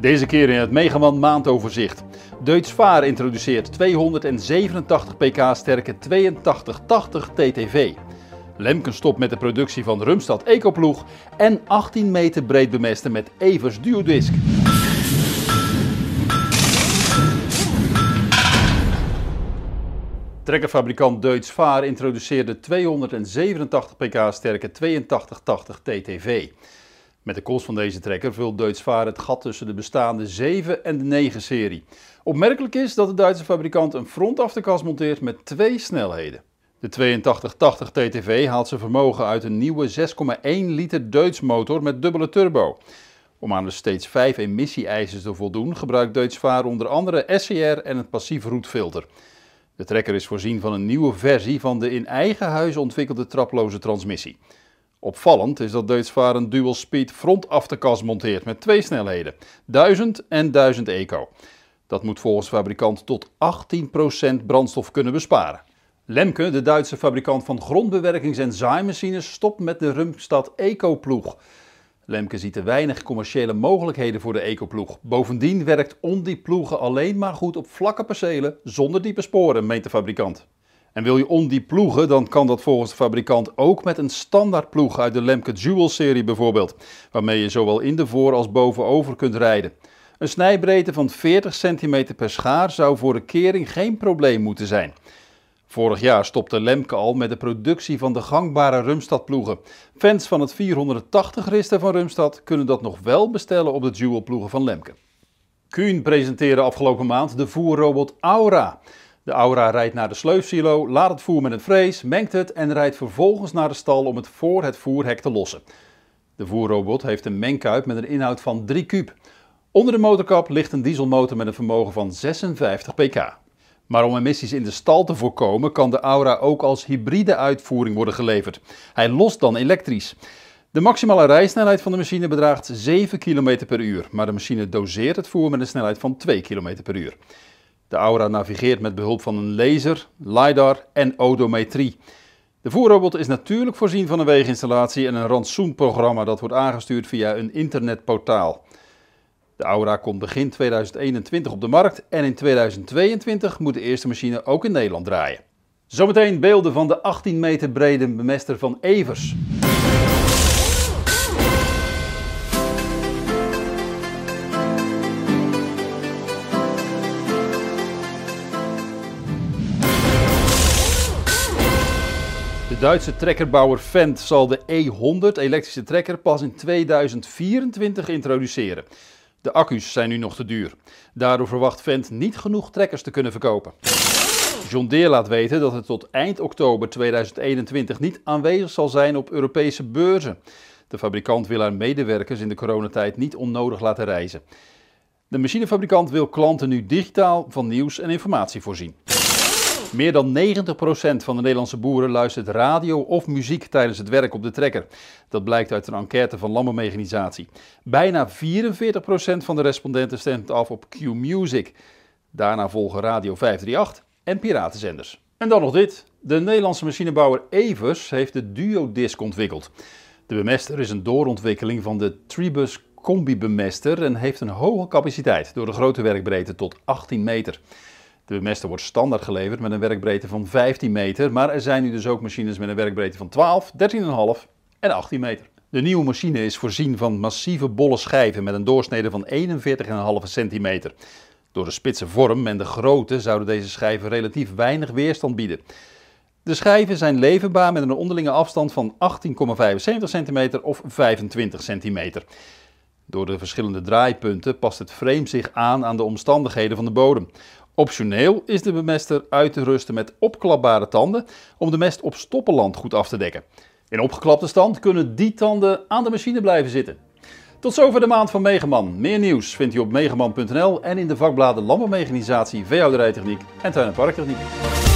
Deze keer in het Megaman maandoverzicht. Deutz Vaar introduceert 287 pk sterke 8280 TTV. Lemken stopt met de productie van Rumstad Ecoploeg en 18 meter breed bemesten met Evers Duodisc. Trekkerfabrikant Deutz Vaar introduceerde 287 pk sterke 8280 TTV. Met de komst van deze trekker vult Deutz het gat tussen de bestaande 7 en de 9 serie. Opmerkelijk is dat de Duitse fabrikant een frontafterkas monteert met twee snelheden. De 8280 TTV haalt zijn vermogen uit een nieuwe 6,1 liter Deutz motor met dubbele turbo. Om aan de steeds 5 emissie-eisen te voldoen gebruikt Deutz onder andere SCR en het passief roetfilter. De trekker is voorzien van een nieuwe versie van de in eigen huis ontwikkelde traploze transmissie. Opvallend is dat Deutz-Vaar een dual-speed frontafterkas monteert met twee snelheden, 1000 en 1000 eco. Dat moet volgens fabrikant tot 18% brandstof kunnen besparen. Lemke, de Duitse fabrikant van grondbewerkings- en zaaimachines, stopt met de Rumstad Eco-ploeg. Lemke ziet te weinig commerciële mogelijkheden voor de Eco-ploeg. Bovendien werkt on die ploegen alleen maar goed op vlakke percelen zonder diepe sporen, meent de fabrikant. En wil je ondiep ploegen, dan kan dat volgens de fabrikant ook met een standaard ploeg uit de Lemke Jewel serie bijvoorbeeld, waarmee je zowel in de voor- als bovenover kunt rijden. Een snijbreedte van 40 cm per schaar zou voor de kering geen probleem moeten zijn. Vorig jaar stopte Lemke al met de productie van de gangbare Rumstad ploegen. Fans van het 480 risten van Rumstad kunnen dat nog wel bestellen op de Jewel ploegen van Lemke. Kuhn presenteerde afgelopen maand de voerrobot Aura. De Aura rijdt naar de sleufsilo, laat het voer met een frees, mengt het en rijdt vervolgens naar de stal om het voor het voerhek te lossen. De voerrobot heeft een mengkuip met een inhoud van 3 kub. Onder de motorkap ligt een dieselmotor met een vermogen van 56 pk. Maar om emissies in de stal te voorkomen kan de Aura ook als hybride uitvoering worden geleverd. Hij lost dan elektrisch. De maximale rijsnelheid van de machine bedraagt 7 km per uur, maar de machine doseert het voer met een snelheid van 2 km per uur. De Aura navigeert met behulp van een laser, LiDAR en odometrie. De voerrobot is natuurlijk voorzien van een weeginstallatie en een rantsoenprogramma dat wordt aangestuurd via een internetportaal. De Aura komt begin 2021 op de markt en in 2022 moet de eerste machine ook in Nederland draaien. Zometeen beelden van de 18 meter brede bemester van Evers. Duitse trekkerbouwer Fendt zal de E100 elektrische trekker pas in 2024 introduceren. De accu's zijn nu nog te duur. Daardoor verwacht Fendt niet genoeg trekkers te kunnen verkopen. John Deere laat weten dat het tot eind oktober 2021 niet aanwezig zal zijn op Europese beurzen. De fabrikant wil haar medewerkers in de coronatijd niet onnodig laten reizen. De machinefabrikant wil klanten nu digitaal van nieuws en informatie voorzien. Meer dan 90% van de Nederlandse boeren luistert radio of muziek tijdens het werk op de trekker. Dat blijkt uit een enquête van Landbouwmechanisatie. Bijna 44% van de respondenten stemt af op Q-Music. Daarna volgen Radio 538 en piratenzenders. En dan nog dit. De Nederlandse machinebouwer Evers heeft de Duodisc ontwikkeld. De bemester is een doorontwikkeling van de Tribus combi-bemester en heeft een hoge capaciteit door de grote werkbreedte tot 18 meter. De bemester wordt standaard geleverd met een werkbreedte van 15 meter, maar er zijn nu dus ook machines met een werkbreedte van 12, 13,5 en 18 meter. De nieuwe machine is voorzien van massieve bolle schijven met een doorsnede van 41,5 centimeter. Door de spitse vorm en de grootte zouden deze schijven relatief weinig weerstand bieden. De schijven zijn leverbaar met een onderlinge afstand van 18,75 cm of 25 cm. Door de verschillende draaipunten past het frame zich aan aan de omstandigheden van de bodem. Optioneel is de bemester uit te rusten met opklapbare tanden om de mest op stoppenland goed af te dekken. In opgeklapte stand kunnen die tanden aan de machine blijven zitten. Tot zover de maand van Megaman. Meer nieuws vindt u op megaman.nl en in de vakbladen Landbouwmechanisatie, Veehouderijtechniek en Tuin- en Parktechniek.